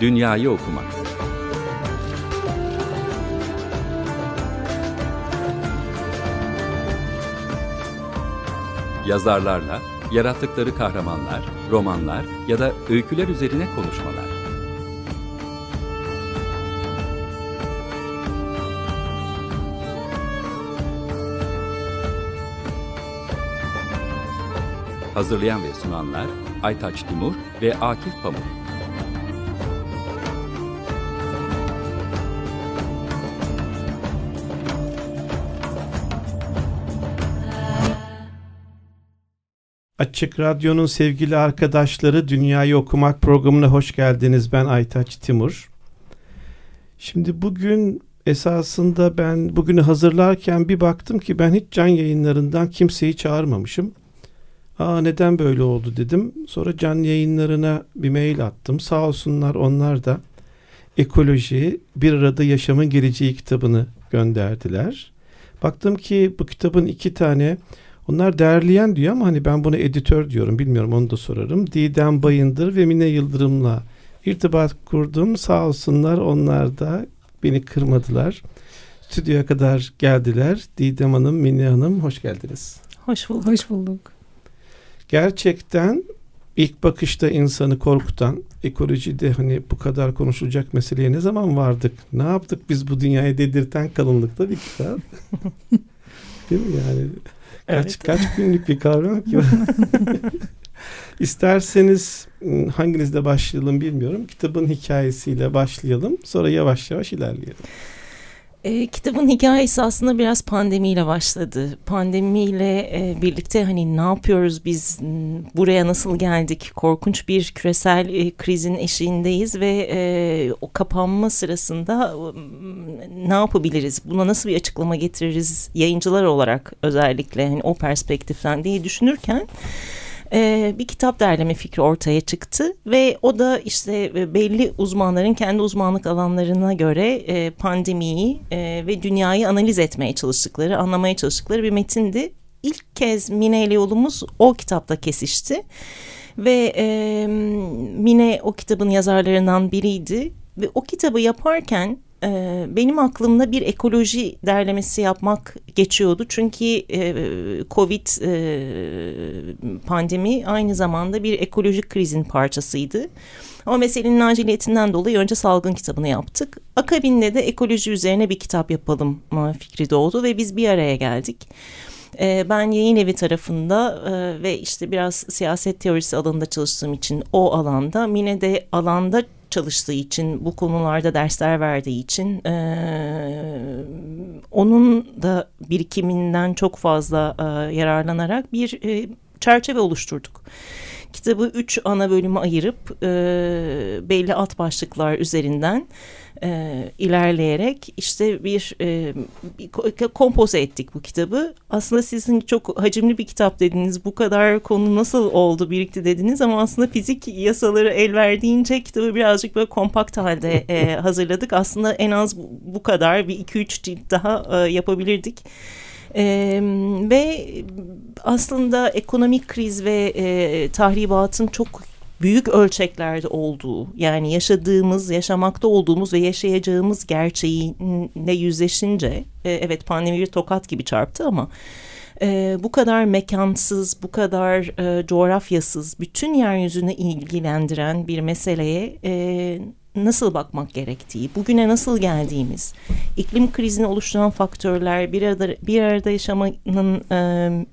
Dünyayı okumak. Yazarlarla, yarattıkları kahramanlar, romanlar ya da öyküler üzerine konuşmalar. Hazırlayan ve sunanlar Aytaç Timur ve Akif Pamuk. Açık Radyo'nun sevgili arkadaşları Dünyayı Okumak programına hoş geldiniz. Ben Aytaç Timur. Şimdi bugün esasında ben bugünü hazırlarken bir baktım ki ben hiç can yayınlarından kimseyi çağırmamışım. Aa neden böyle oldu dedim. Sonra can yayınlarına bir mail attım. Sağ olsunlar onlar da ekoloji bir arada yaşamın geleceği kitabını gönderdiler. Baktım ki bu kitabın iki tane onlar değerleyen diyor ama hani ben bunu editör diyorum bilmiyorum onu da sorarım. Didem Bayındır ve Mine Yıldırım'la irtibat kurdum. Sağ olsunlar onlar da beni kırmadılar. Stüdyoya kadar geldiler. Didem Hanım, Mine Hanım hoş geldiniz. Hoş bulduk. Hoş bulduk. Gerçekten ilk bakışta insanı korkutan ekolojide hani bu kadar konuşulacak meseleye ne zaman vardık? Ne yaptık biz bu dünyaya dedirten kalınlıkta bir kitap. Değil mi yani? Kaç evet. kaç günlük bir kavram ki. İsterseniz ıı, hanginizle başlayalım bilmiyorum. Kitabın hikayesiyle başlayalım. Sonra yavaş yavaş ilerleyelim. E, kitabın hikayesi aslında biraz pandemiyle başladı. Pandemiyle e, birlikte hani ne yapıyoruz biz buraya nasıl geldik? Korkunç bir küresel e, krizin eşiğindeyiz ve e, o kapanma sırasında e, ne yapabiliriz? Buna nasıl bir açıklama getiririz? Yayıncılar olarak özellikle hani o perspektiften diye düşünürken e, bir kitap derleme fikri ortaya çıktı ve o da işte e, belli uzmanların kendi uzmanlık alanlarına göre e, pandemiyi e, ve dünyayı analiz etmeye çalıştıkları, anlamaya çalıştıkları bir metindi. İlk kez Mine ile yolumuz o kitapta kesişti ve Mine o kitabın yazarlarından biriydi ve o kitabı yaparken e, benim aklımda bir ekoloji derlemesi yapmak geçiyordu. Çünkü e, Covid e, pandemi aynı zamanda bir ekolojik krizin parçasıydı. Ama meselenin aciliyetinden dolayı önce salgın kitabını yaptık. Akabinde de ekoloji üzerine bir kitap yapalım fikri doğdu ve biz bir araya geldik. Ben yayın evi tarafında ve işte biraz siyaset teorisi alanında çalıştığım için o alanda, Mine de alanda çalıştığı için, bu konularda dersler verdiği için e, onun da birikiminden çok fazla e, yararlanarak bir e, çerçeve oluşturduk. Kitabı üç ana bölüme ayırıp e, belli alt başlıklar üzerinden e, ilerleyerek işte bir, e, bir kompoze ettik bu kitabı. Aslında sizin çok hacimli bir kitap dediniz. Bu kadar konu nasıl oldu birikti dediniz ama aslında fizik yasaları el verdiğince kitabı birazcık böyle kompakt halde e, hazırladık. Aslında en az bu kadar bir iki üç cilt daha e, yapabilirdik. Ee, ve aslında ekonomik kriz ve e, tahribatın çok büyük ölçeklerde olduğu yani yaşadığımız, yaşamakta olduğumuz ve yaşayacağımız gerçeğinle yüzleşince e, evet pandemi bir tokat gibi çarptı ama e, bu kadar mekansız, bu kadar e, coğrafyasız, bütün yeryüzünü ilgilendiren bir meseleye e, nasıl bakmak gerektiği, bugüne nasıl geldiğimiz, iklim krizini oluşturan faktörler, bir arada, bir arada yaşamanın e,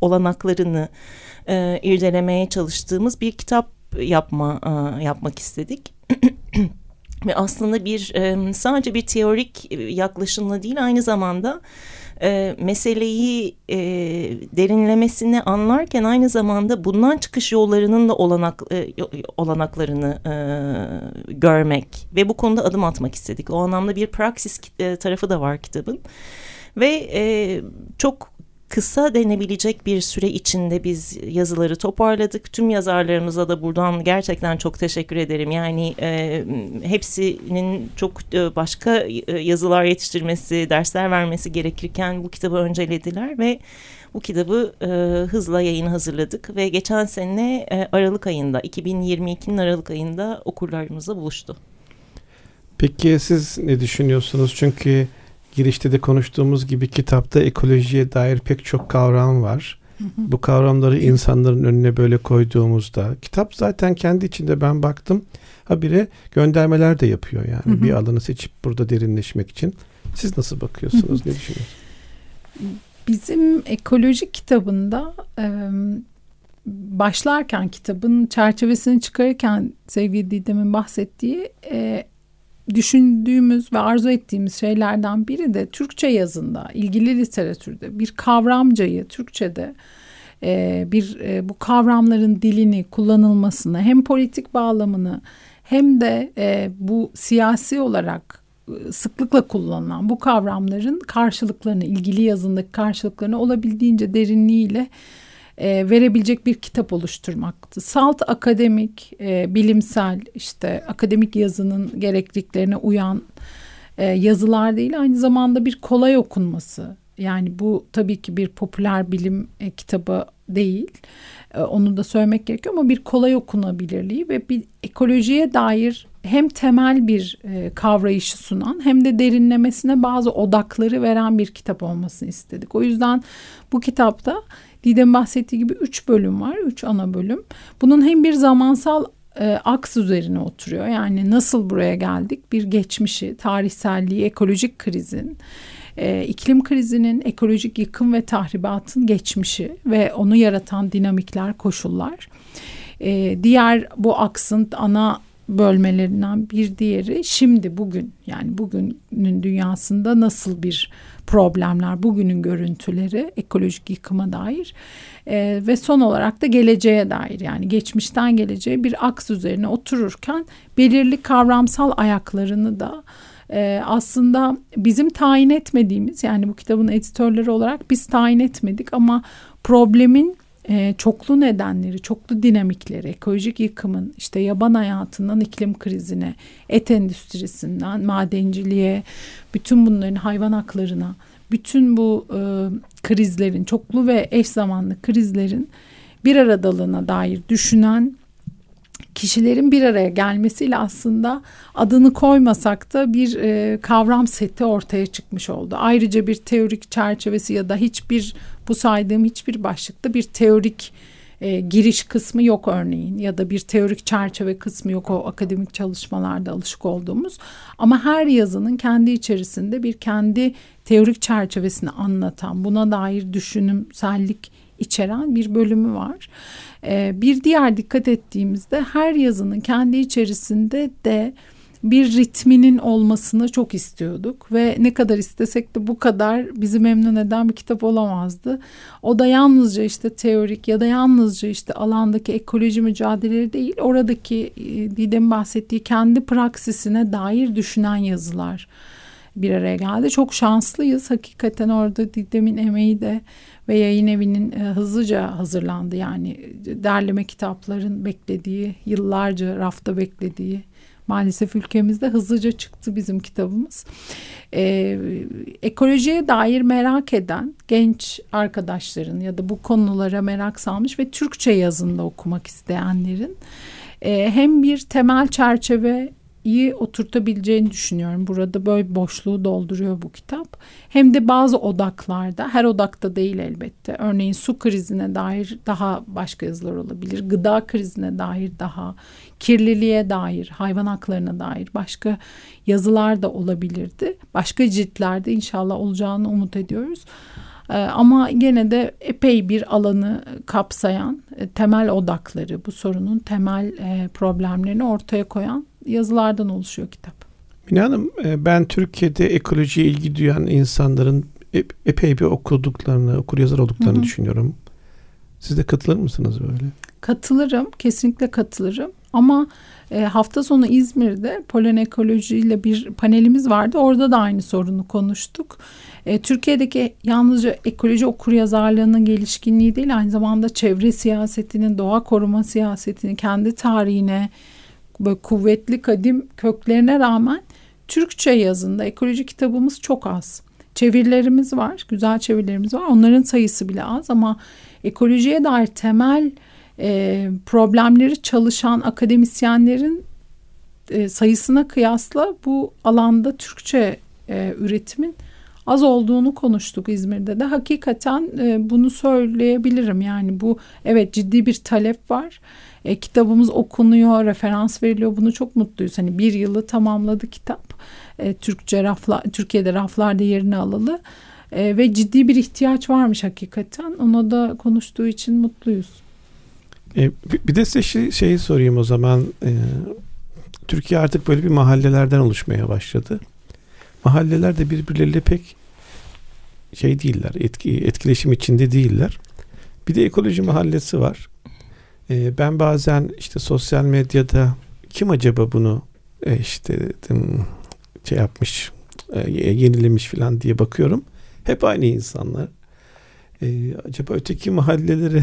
olanaklarını e, irdelemeye çalıştığımız bir kitap yapma e, yapmak istedik. Ve aslında bir e, sadece bir teorik yaklaşımla değil aynı zamanda e, meseleyi e, derinlemesine anlarken aynı zamanda bundan çıkış yollarının da olanak e, olanaklarını e, görmek ve bu konuda adım atmak istedik. O anlamda bir praksis e, tarafı da var kitabın ve e, çok kısa denebilecek bir süre içinde biz yazıları toparladık. Tüm yazarlarımıza da buradan gerçekten çok teşekkür ederim. Yani e, hepsinin çok e, başka e, yazılar yetiştirmesi, dersler vermesi gerekirken bu kitabı öncelediler ve bu kitabı e, hızla yayına hazırladık ve geçen sene e, Aralık ayında 2022'nin Aralık ayında okurlarımızla buluştu. Peki siz ne düşünüyorsunuz? Çünkü girişte de konuştuğumuz gibi kitapta ekolojiye dair pek çok kavram var. Bu kavramları insanların önüne böyle koyduğumuzda kitap zaten kendi içinde ben baktım habire göndermeler de yapıyor yani hı hı. bir alanı seçip burada derinleşmek için. Siz nasıl bakıyorsunuz? ne düşünüyorsunuz? Bizim ekolojik kitabında başlarken kitabın çerçevesini çıkarırken sevgili Didem'in bahsettiği düşündüğümüz ve arzu ettiğimiz şeylerden biri de Türkçe yazında, ilgili literatürde bir kavramcayı Türkçe'de e, bir e, bu kavramların dilini kullanılmasını hem politik bağlamını hem de e, bu siyasi olarak e, sıklıkla kullanılan bu kavramların karşılıklarını ilgili yazındaki karşılıklarını olabildiğince derinliğiyle e, verebilecek bir kitap oluşturmaktı. Salt akademik, e, bilimsel işte akademik yazının gerekliliklerine uyan e, yazılar değil aynı zamanda bir kolay okunması. Yani bu tabii ki bir popüler bilim e, kitabı değil. E, onu da söylemek gerekiyor ama bir kolay okunabilirliği ve bir ekolojiye dair hem temel bir e, kavrayışı sunan hem de derinlemesine bazı odakları veren bir kitap olmasını istedik. O yüzden bu kitapta Didem bahsettiği gibi üç bölüm var, üç ana bölüm. Bunun hem bir zamansal e, aks üzerine oturuyor. Yani nasıl buraya geldik? Bir geçmişi, tarihselliği, ekolojik krizin, e, iklim krizinin, ekolojik yıkım ve tahribatın geçmişi ve onu yaratan dinamikler, koşullar. E, diğer bu aksın ana bölmelerinden bir diğeri. Şimdi bugün yani bugünün dünyasında nasıl bir problemler, bugünün görüntüleri ekolojik yıkıma dair e, ve son olarak da geleceğe dair. Yani geçmişten geleceğe bir aks üzerine otururken belirli kavramsal ayaklarını da e, aslında bizim tayin etmediğimiz yani bu kitabın editörleri olarak biz tayin etmedik ama problemin e, çoklu nedenleri, çoklu dinamikleri, ekolojik yıkımın, işte yaban hayatından iklim krizine, et endüstrisinden madenciliğe, bütün bunların hayvan haklarına, bütün bu e, krizlerin, çoklu ve eş zamanlı krizlerin bir aradalığına dair düşünen kişilerin bir araya gelmesiyle aslında adını koymasak da bir e, kavram seti ortaya çıkmış oldu. Ayrıca bir teorik çerçevesi ya da hiçbir bu saydığım hiçbir başlıkta bir teorik e, giriş kısmı yok örneğin ya da bir teorik çerçeve kısmı yok o akademik çalışmalarda alışık olduğumuz. Ama her yazının kendi içerisinde bir kendi teorik çerçevesini anlatan, buna dair düşünümsellik içeren bir bölümü var. E, bir diğer dikkat ettiğimizde her yazının kendi içerisinde de bir ritminin olmasını çok istiyorduk ve ne kadar istesek de bu kadar bizi memnun eden bir kitap olamazdı. O da yalnızca işte teorik ya da yalnızca işte alandaki ekoloji mücadeleleri değil, oradaki e, Didem bahsettiği kendi praksisine dair düşünen yazılar bir araya geldi. Çok şanslıyız. Hakikaten orada Didem'in emeği de ve yayın evinin e, hızlıca hazırlandı. Yani derleme kitapların beklediği, yıllarca rafta beklediği maalesef ülkemizde hızlıca çıktı bizim kitabımız. Ee, ekolojiye dair merak eden genç arkadaşların ya da bu konulara merak salmış ve Türkçe yazında okumak isteyenlerin e, hem bir temel çerçeve iyi oturtabileceğini düşünüyorum. Burada böyle boşluğu dolduruyor bu kitap. Hem de bazı odaklarda, her odakta değil elbette. Örneğin su krizine dair daha başka yazılar olabilir. Gıda krizine dair daha, kirliliğe dair, hayvan haklarına dair başka yazılar da olabilirdi. Başka ciltlerde inşallah olacağını umut ediyoruz. Ee, ama gene de epey bir alanı kapsayan e, temel odakları, bu sorunun temel e, problemlerini ortaya koyan yazılardan oluşuyor kitap. Mine Hanım e, ben Türkiye'de ekolojiye ilgi duyan insanların epey bir okuduklarını, okur yazar olduklarını hı hı. düşünüyorum. Siz de katılır mısınız böyle? Katılırım, kesinlikle katılırım. Ama e, hafta sonu İzmir'de polen ekoloji ile bir panelimiz vardı. Orada da aynı sorunu konuştuk. E, Türkiye'deki yalnızca ekoloji okur yazarlığının gelişkinliği değil, aynı zamanda çevre siyasetinin, doğa koruma siyasetinin kendi tarihine, böyle kuvvetli kadim köklerine rağmen Türkçe yazında ekoloji kitabımız çok az. çevirilerimiz var. Güzel çevirilerimiz var. Onların sayısı bile az ama ekolojiye dair temel e, problemleri çalışan akademisyenlerin e, sayısına kıyasla bu alanda Türkçe e, üretimin az olduğunu konuştuk İzmir'de de. Hakikaten e, bunu söyleyebilirim. Yani bu evet ciddi bir talep var. E, kitabımız okunuyor, referans veriliyor. Bunu çok mutluyuz. Hani bir yılı tamamladı kitap. E, Türkçe rafla, Türkiye'de raflarda yerini alalı. E, ve ciddi bir ihtiyaç varmış hakikaten. Ona da konuştuğu için mutluyuz. E, bir de size şey, şeyi sorayım o zaman. E, Türkiye artık böyle bir mahallelerden oluşmaya başladı. Mahalleler de birbirleriyle pek şey değiller, etki, etkileşim içinde değiller. Bir de ekoloji mahallesi var. E, ben bazen işte sosyal medyada kim acaba bunu e, işte dedim, şey yapmış, e, yenilemiş falan diye bakıyorum. Hep aynı insanlar. Ee, acaba öteki mahalleleri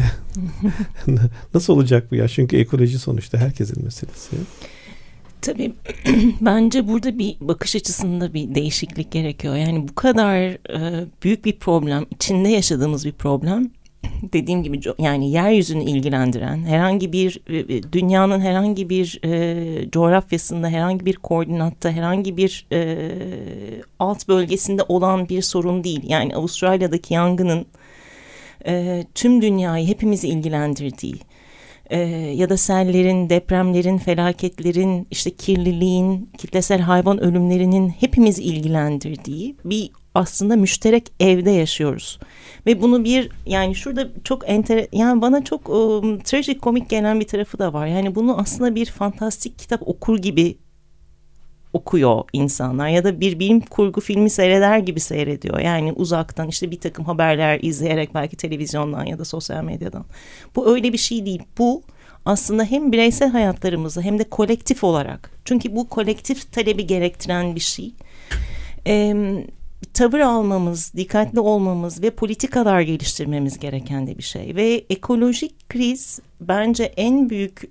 nasıl olacak bu ya? Çünkü ekoloji sonuçta herkesin meselesi. Tabii bence burada bir bakış açısında bir değişiklik gerekiyor. Yani bu kadar e, büyük bir problem, içinde yaşadığımız bir problem dediğim gibi yani yeryüzünü ilgilendiren herhangi bir e, e, dünyanın herhangi bir e, coğrafyasında herhangi bir koordinatta herhangi bir e, alt bölgesinde olan bir sorun değil. Yani Avustralya'daki yangının e, tüm dünyayı hepimizi ilgilendirdiği e, ya da sellerin, depremlerin, felaketlerin, işte kirliliğin, kitlesel hayvan ölümlerinin hepimizi ilgilendirdiği bir aslında müşterek evde yaşıyoruz. Ve bunu bir yani şurada çok enter yani bana çok um, trajik komik gelen bir tarafı da var. Yani bunu aslında bir fantastik kitap okur gibi okuyor insanlar ya da bir bilim kurgu filmi seyreder gibi seyrediyor. Yani uzaktan işte bir takım haberler izleyerek belki televizyondan ya da sosyal medyadan. Bu öyle bir şey değil. Bu aslında hem bireysel hayatlarımızı hem de kolektif olarak. Çünkü bu kolektif talebi gerektiren bir şey. Ee, tavır almamız, dikkatli olmamız ve politikalar geliştirmemiz gereken de bir şey. Ve ekolojik kriz bence en büyük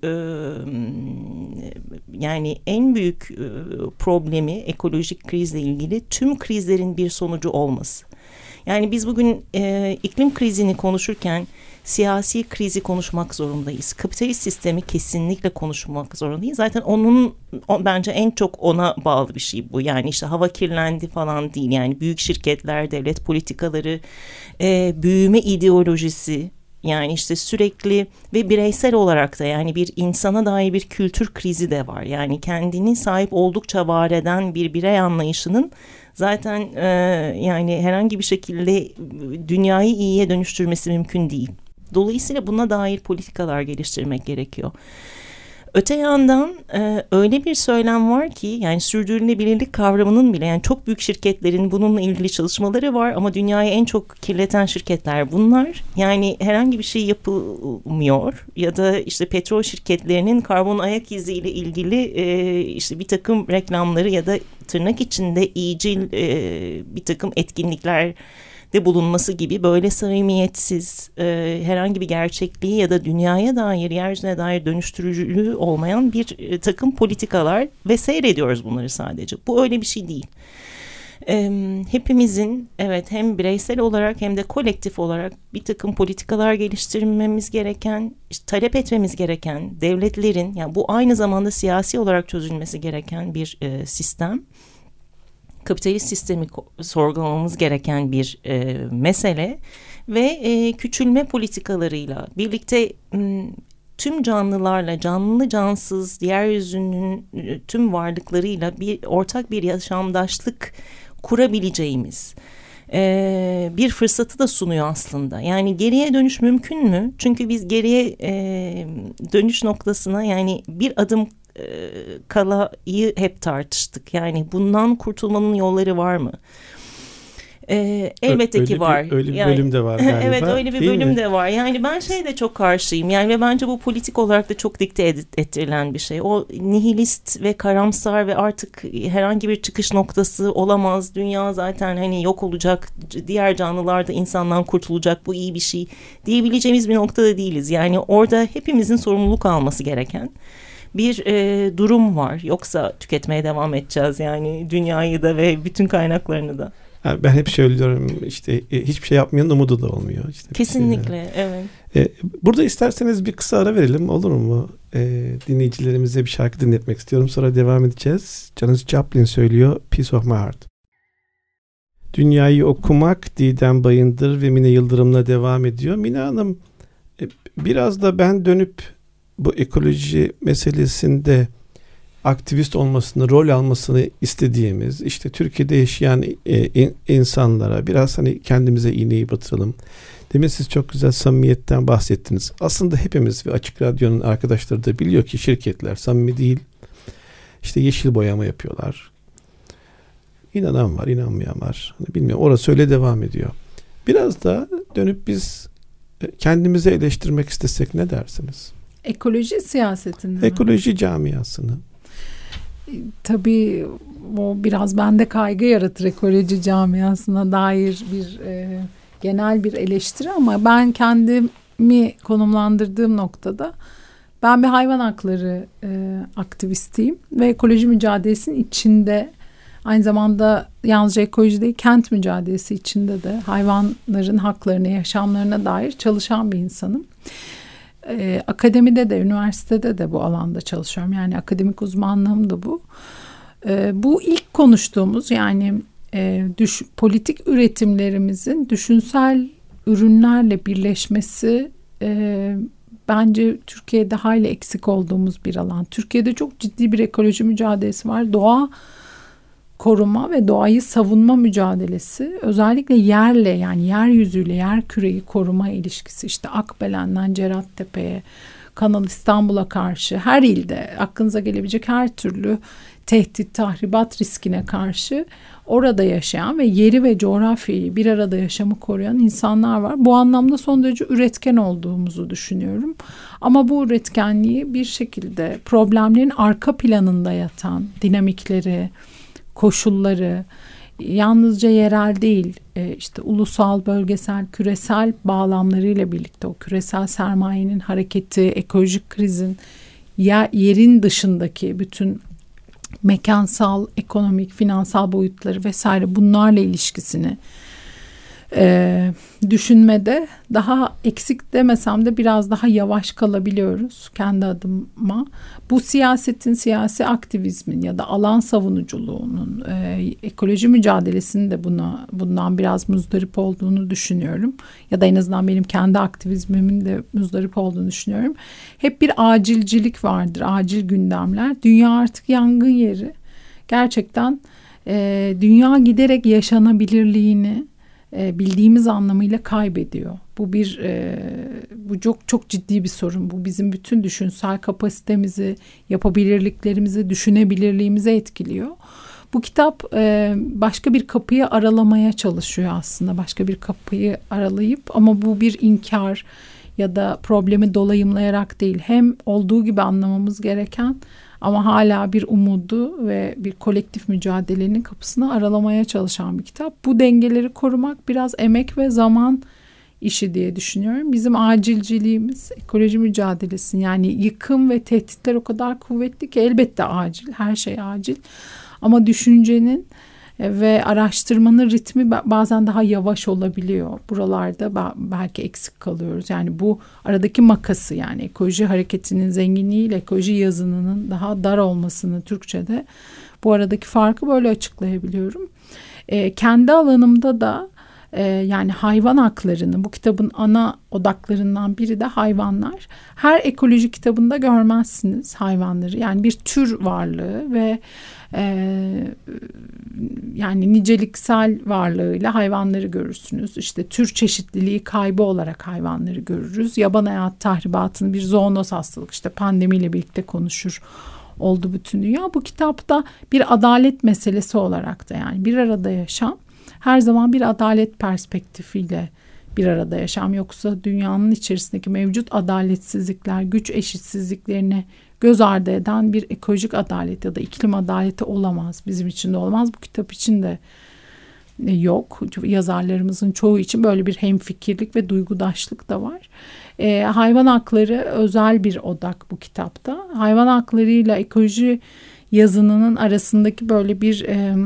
yani en büyük problemi ekolojik krizle ilgili tüm krizlerin bir sonucu olması. Yani biz bugün iklim krizini konuşurken siyasi krizi konuşmak zorundayız. Kapitalist sistemi kesinlikle konuşmak zorundayız. Zaten onun o, bence en çok ona bağlı bir şey bu. Yani işte hava kirlendi falan değil. Yani büyük şirketler, devlet politikaları, e, büyüme ideolojisi, yani işte sürekli ve bireysel olarak da yani bir insana dair bir kültür krizi de var. Yani kendini sahip oldukça var eden bir birey anlayışının zaten e, yani herhangi bir şekilde dünyayı iyiye dönüştürmesi mümkün değil. Dolayısıyla buna dair politikalar geliştirmek gerekiyor. Öte yandan e, öyle bir söylem var ki yani sürdürülebilirlik kavramının bile yani çok büyük şirketlerin bununla ilgili çalışmaları var ama dünyayı en çok kirleten şirketler bunlar. Yani herhangi bir şey yapılmıyor ya da işte petrol şirketlerinin karbon ayak izi ile ilgili e, işte bir takım reklamları ya da tırnak içinde iyicil e, bir takım etkinlikler de bulunması gibi böyle samimiyetsiz e, herhangi bir gerçekliği ya da dünyaya dair yeryüzüne dair dönüştürücülüğü olmayan bir e, takım politikalar ve seyrediyoruz bunları sadece. Bu öyle bir şey değil. E, hepimizin evet hem bireysel olarak hem de kolektif olarak bir takım politikalar geliştirmemiz gereken, işte, talep etmemiz gereken devletlerin yani bu aynı zamanda siyasi olarak çözülmesi gereken bir e, sistem kapitalist sistemi sorgulamamız gereken bir e, mesele ve e, küçülme politikalarıyla birlikte tüm canlılarla canlı cansız yeryüzünün e, tüm varlıklarıyla bir ortak bir yaşamdaşlık kurabileceğimiz e, bir fırsatı da sunuyor aslında. Yani geriye dönüş mümkün mü? Çünkü biz geriye e, dönüş noktasına yani bir adım e, kalayı hep tartıştık. Yani bundan kurtulmanın yolları var mı? Ee, elbette öyle ki var. Bir, öyle bir yani, bölüm de var galiba. evet öyle bir bölüm mi? de var. Yani ben şey de çok karşıyım. Yani ve bence bu politik olarak da çok dikte ettirilen bir şey. O nihilist ve karamsar ve artık herhangi bir çıkış noktası olamaz. Dünya zaten hani yok olacak. Diğer canlılar da insandan kurtulacak. Bu iyi bir şey diyebileceğimiz bir noktada değiliz. Yani orada hepimizin sorumluluk alması gereken bir e, durum var. Yoksa tüketmeye devam edeceğiz yani dünyayı da ve bütün kaynaklarını da. Yani ben hep söylüyorum işte e, hiçbir şey yapmayanın umudu da olmuyor. İşte Kesinlikle evet. E, burada isterseniz bir kısa ara verelim olur mu? E, dinleyicilerimize bir şarkı dinletmek istiyorum. Sonra devam edeceğiz. Janis Joplin söylüyor Piece of My Heart. Dünyayı okumak Didem Bayındır ve Mine Yıldırım'la devam ediyor. Mine Hanım e, biraz da ben dönüp bu ekoloji meselesinde aktivist olmasını, rol almasını istediğimiz işte Türkiye'de yaşayan e, insanlara biraz hani kendimize iğneyi batıralım. Demin siz çok güzel samimiyetten bahsettiniz. Aslında hepimiz ve Açık Radyo'nun arkadaşları da biliyor ki şirketler samimi değil. İşte yeşil boyama yapıyorlar. İnanan var, inanmayan var. Hani bilmiyorum. Orası öyle devam ediyor. Biraz da dönüp biz kendimize eleştirmek istesek ne dersiniz? Ekoloji siyasetini Ekoloji camiasını. Tabii o biraz bende kaygı yaratır ekoloji camiasına dair bir e, genel bir eleştiri ama ben kendimi konumlandırdığım noktada ben bir hayvan hakları e, aktivistiyim ve ekoloji mücadelesinin içinde aynı zamanda yalnızca ekoloji değil kent mücadelesi içinde de hayvanların haklarına, yaşamlarına dair çalışan bir insanım. Ee, akademide de, üniversitede de bu alanda çalışıyorum. Yani akademik uzmanlığım da bu. Ee, bu ilk konuştuğumuz yani e, düş, politik üretimlerimizin düşünsel ürünlerle birleşmesi e, bence Türkiye'de hayli eksik olduğumuz bir alan. Türkiye'de çok ciddi bir ekoloji mücadelesi var. Doğa koruma ve doğayı savunma mücadelesi özellikle yerle yani yeryüzüyle yer küreyi koruma ilişkisi işte Akbelen'den Cerattepe'ye Kanal İstanbul'a karşı her ilde aklınıza gelebilecek her türlü tehdit, tahribat riskine karşı orada yaşayan ve yeri ve coğrafyayı bir arada yaşamı koruyan insanlar var. Bu anlamda son derece üretken olduğumuzu düşünüyorum. Ama bu üretkenliği bir şekilde problemlerin arka planında yatan dinamikleri, koşulları yalnızca yerel değil e, işte ulusal, bölgesel, küresel bağlamlarıyla birlikte o küresel sermayenin hareketi, ekolojik krizin yer, yerin dışındaki bütün mekansal, ekonomik, finansal boyutları vesaire bunlarla ilişkisini e, düşünmede daha eksik demesem de biraz daha yavaş kalabiliyoruz kendi adıma. Bu siyasetin, siyasi aktivizmin ya da alan savunuculuğunun, e, ekoloji mücadelesinin de buna bundan biraz muzdarip olduğunu düşünüyorum. Ya da en azından benim kendi aktivizmimin de muzdarip olduğunu düşünüyorum. Hep bir acilcilik vardır, acil gündemler. Dünya artık yangın yeri. Gerçekten e, dünya giderek yaşanabilirliğini e, bildiğimiz anlamıyla kaybediyor. Bu bir e, bu çok çok ciddi bir sorun. Bu bizim bütün düşünsel kapasitemizi, yapabilirliklerimizi, düşünebilirliğimizi etkiliyor. Bu kitap e, başka bir kapıyı aralamaya çalışıyor aslında. Başka bir kapıyı aralayıp ama bu bir inkar ya da problemi dolayımlayarak değil. Hem olduğu gibi anlamamız gereken ama hala bir umudu ve bir kolektif mücadelenin kapısını aralamaya çalışan bir kitap. Bu dengeleri korumak biraz emek ve zaman işi diye düşünüyorum. Bizim acilciliğimiz ekoloji mücadelesi yani yıkım ve tehditler o kadar kuvvetli ki elbette acil her şey acil ama düşüncenin ve araştırmanın ritmi bazen daha yavaş olabiliyor. Buralarda belki eksik kalıyoruz. Yani bu aradaki makası yani ekoloji hareketinin zenginliğiyle ekoloji yazınının daha dar olmasını Türkçe'de bu aradaki farkı böyle açıklayabiliyorum. E, kendi alanımda da e, yani hayvan haklarını bu kitabın ana odaklarından biri de hayvanlar. Her ekoloji kitabında görmezsiniz hayvanları. Yani bir tür varlığı ve e, yani niceliksel varlığıyla hayvanları görürsünüz. İşte tür çeşitliliği kaybı olarak hayvanları görürüz. Yaban hayat tahribatını bir zoonoz hastalık işte pandemiyle birlikte konuşur oldu bütün dünya. Bu kitapta bir adalet meselesi olarak da yani bir arada yaşam her zaman bir adalet perspektifiyle bir arada yaşam yoksa dünyanın içerisindeki mevcut adaletsizlikler, güç eşitsizliklerini göz ardı eden bir ekolojik adalet ya da iklim adaleti olamaz. Bizim için de olmaz. Bu kitap için de e, yok. Yazarlarımızın çoğu için böyle bir hemfikirlik ve duygudaşlık da var. E, hayvan hakları özel bir odak bu kitapta. Hayvan haklarıyla ekoloji yazınının arasındaki böyle bir e,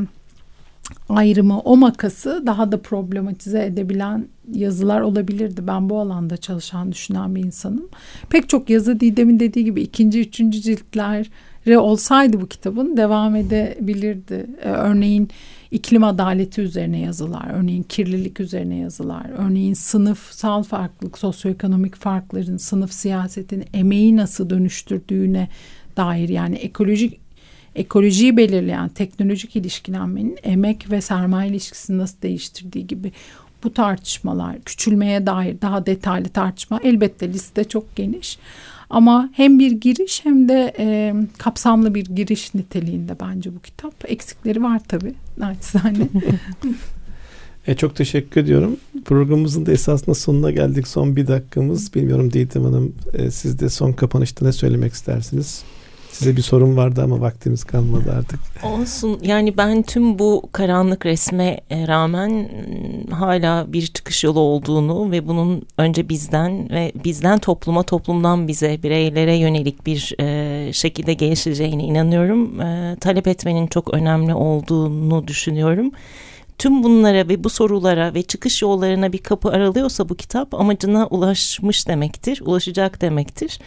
ayrımı, o makası daha da problematize edebilen yazılar olabilirdi. Ben bu alanda çalışan, düşünen bir insanım. Pek çok yazı Didem'in dediği gibi ikinci, üçüncü ciltleri olsaydı bu kitabın devam edebilirdi. Ee, örneğin iklim adaleti üzerine yazılar, örneğin kirlilik üzerine yazılar, örneğin sınıfsal farklılık, sosyoekonomik farkların, sınıf siyasetin emeği nasıl dönüştürdüğüne dair yani ekolojik ekolojiyi belirleyen teknolojik ilişkilenmenin emek ve sermaye ilişkisini nasıl değiştirdiği gibi bu tartışmalar küçülmeye dair daha detaylı tartışma elbette liste çok geniş ama hem bir giriş hem de e, kapsamlı bir giriş niteliğinde bence bu kitap. Eksikleri var tabii naçizane. e, çok teşekkür ediyorum. Programımızın da esasında sonuna geldik. Son bir dakikamız. Bilmiyorum Didem Hanım e, siz de son kapanışta ne söylemek istersiniz? Size bir sorun vardı ama vaktimiz kalmadı artık. Olsun yani ben tüm bu karanlık resme e, rağmen hala bir çıkış yolu olduğunu ve bunun önce bizden ve bizden topluma toplumdan bize bireylere yönelik bir e, şekilde gelişeceğine inanıyorum. E, talep etmenin çok önemli olduğunu düşünüyorum tüm bunlara ve bu sorulara ve çıkış yollarına bir kapı aralıyorsa bu kitap amacına ulaşmış demektir, ulaşacak demektir.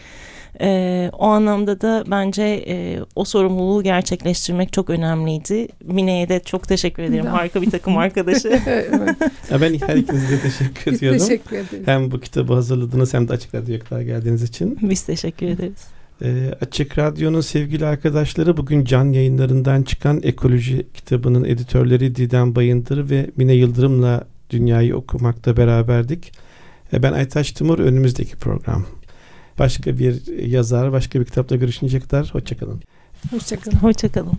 E, o anlamda da bence e, o sorumluluğu gerçekleştirmek çok önemliydi. Mine'ye de çok teşekkür ederim. Harika bir takım arkadaşı. ya ben her ikinize de teşekkür Biz ediyorum. teşekkür ederiz. Hem bu kitabı hazırladınız hem de Açık Radyo'ya kadar geldiğiniz için. Biz teşekkür ederiz. E, Açık Radyo'nun sevgili arkadaşları bugün can yayınlarından çıkan Ekoloji kitabının editörleri Didem Bayındır ve Mine Yıldırım'la dünyayı okumakta beraberdik. E, ben Aytaç Timur önümüzdeki program. Başka bir yazar, başka bir kitapla görüşünceye kadar hoşçakalın. Hoşçakalın. Hoşçakalın.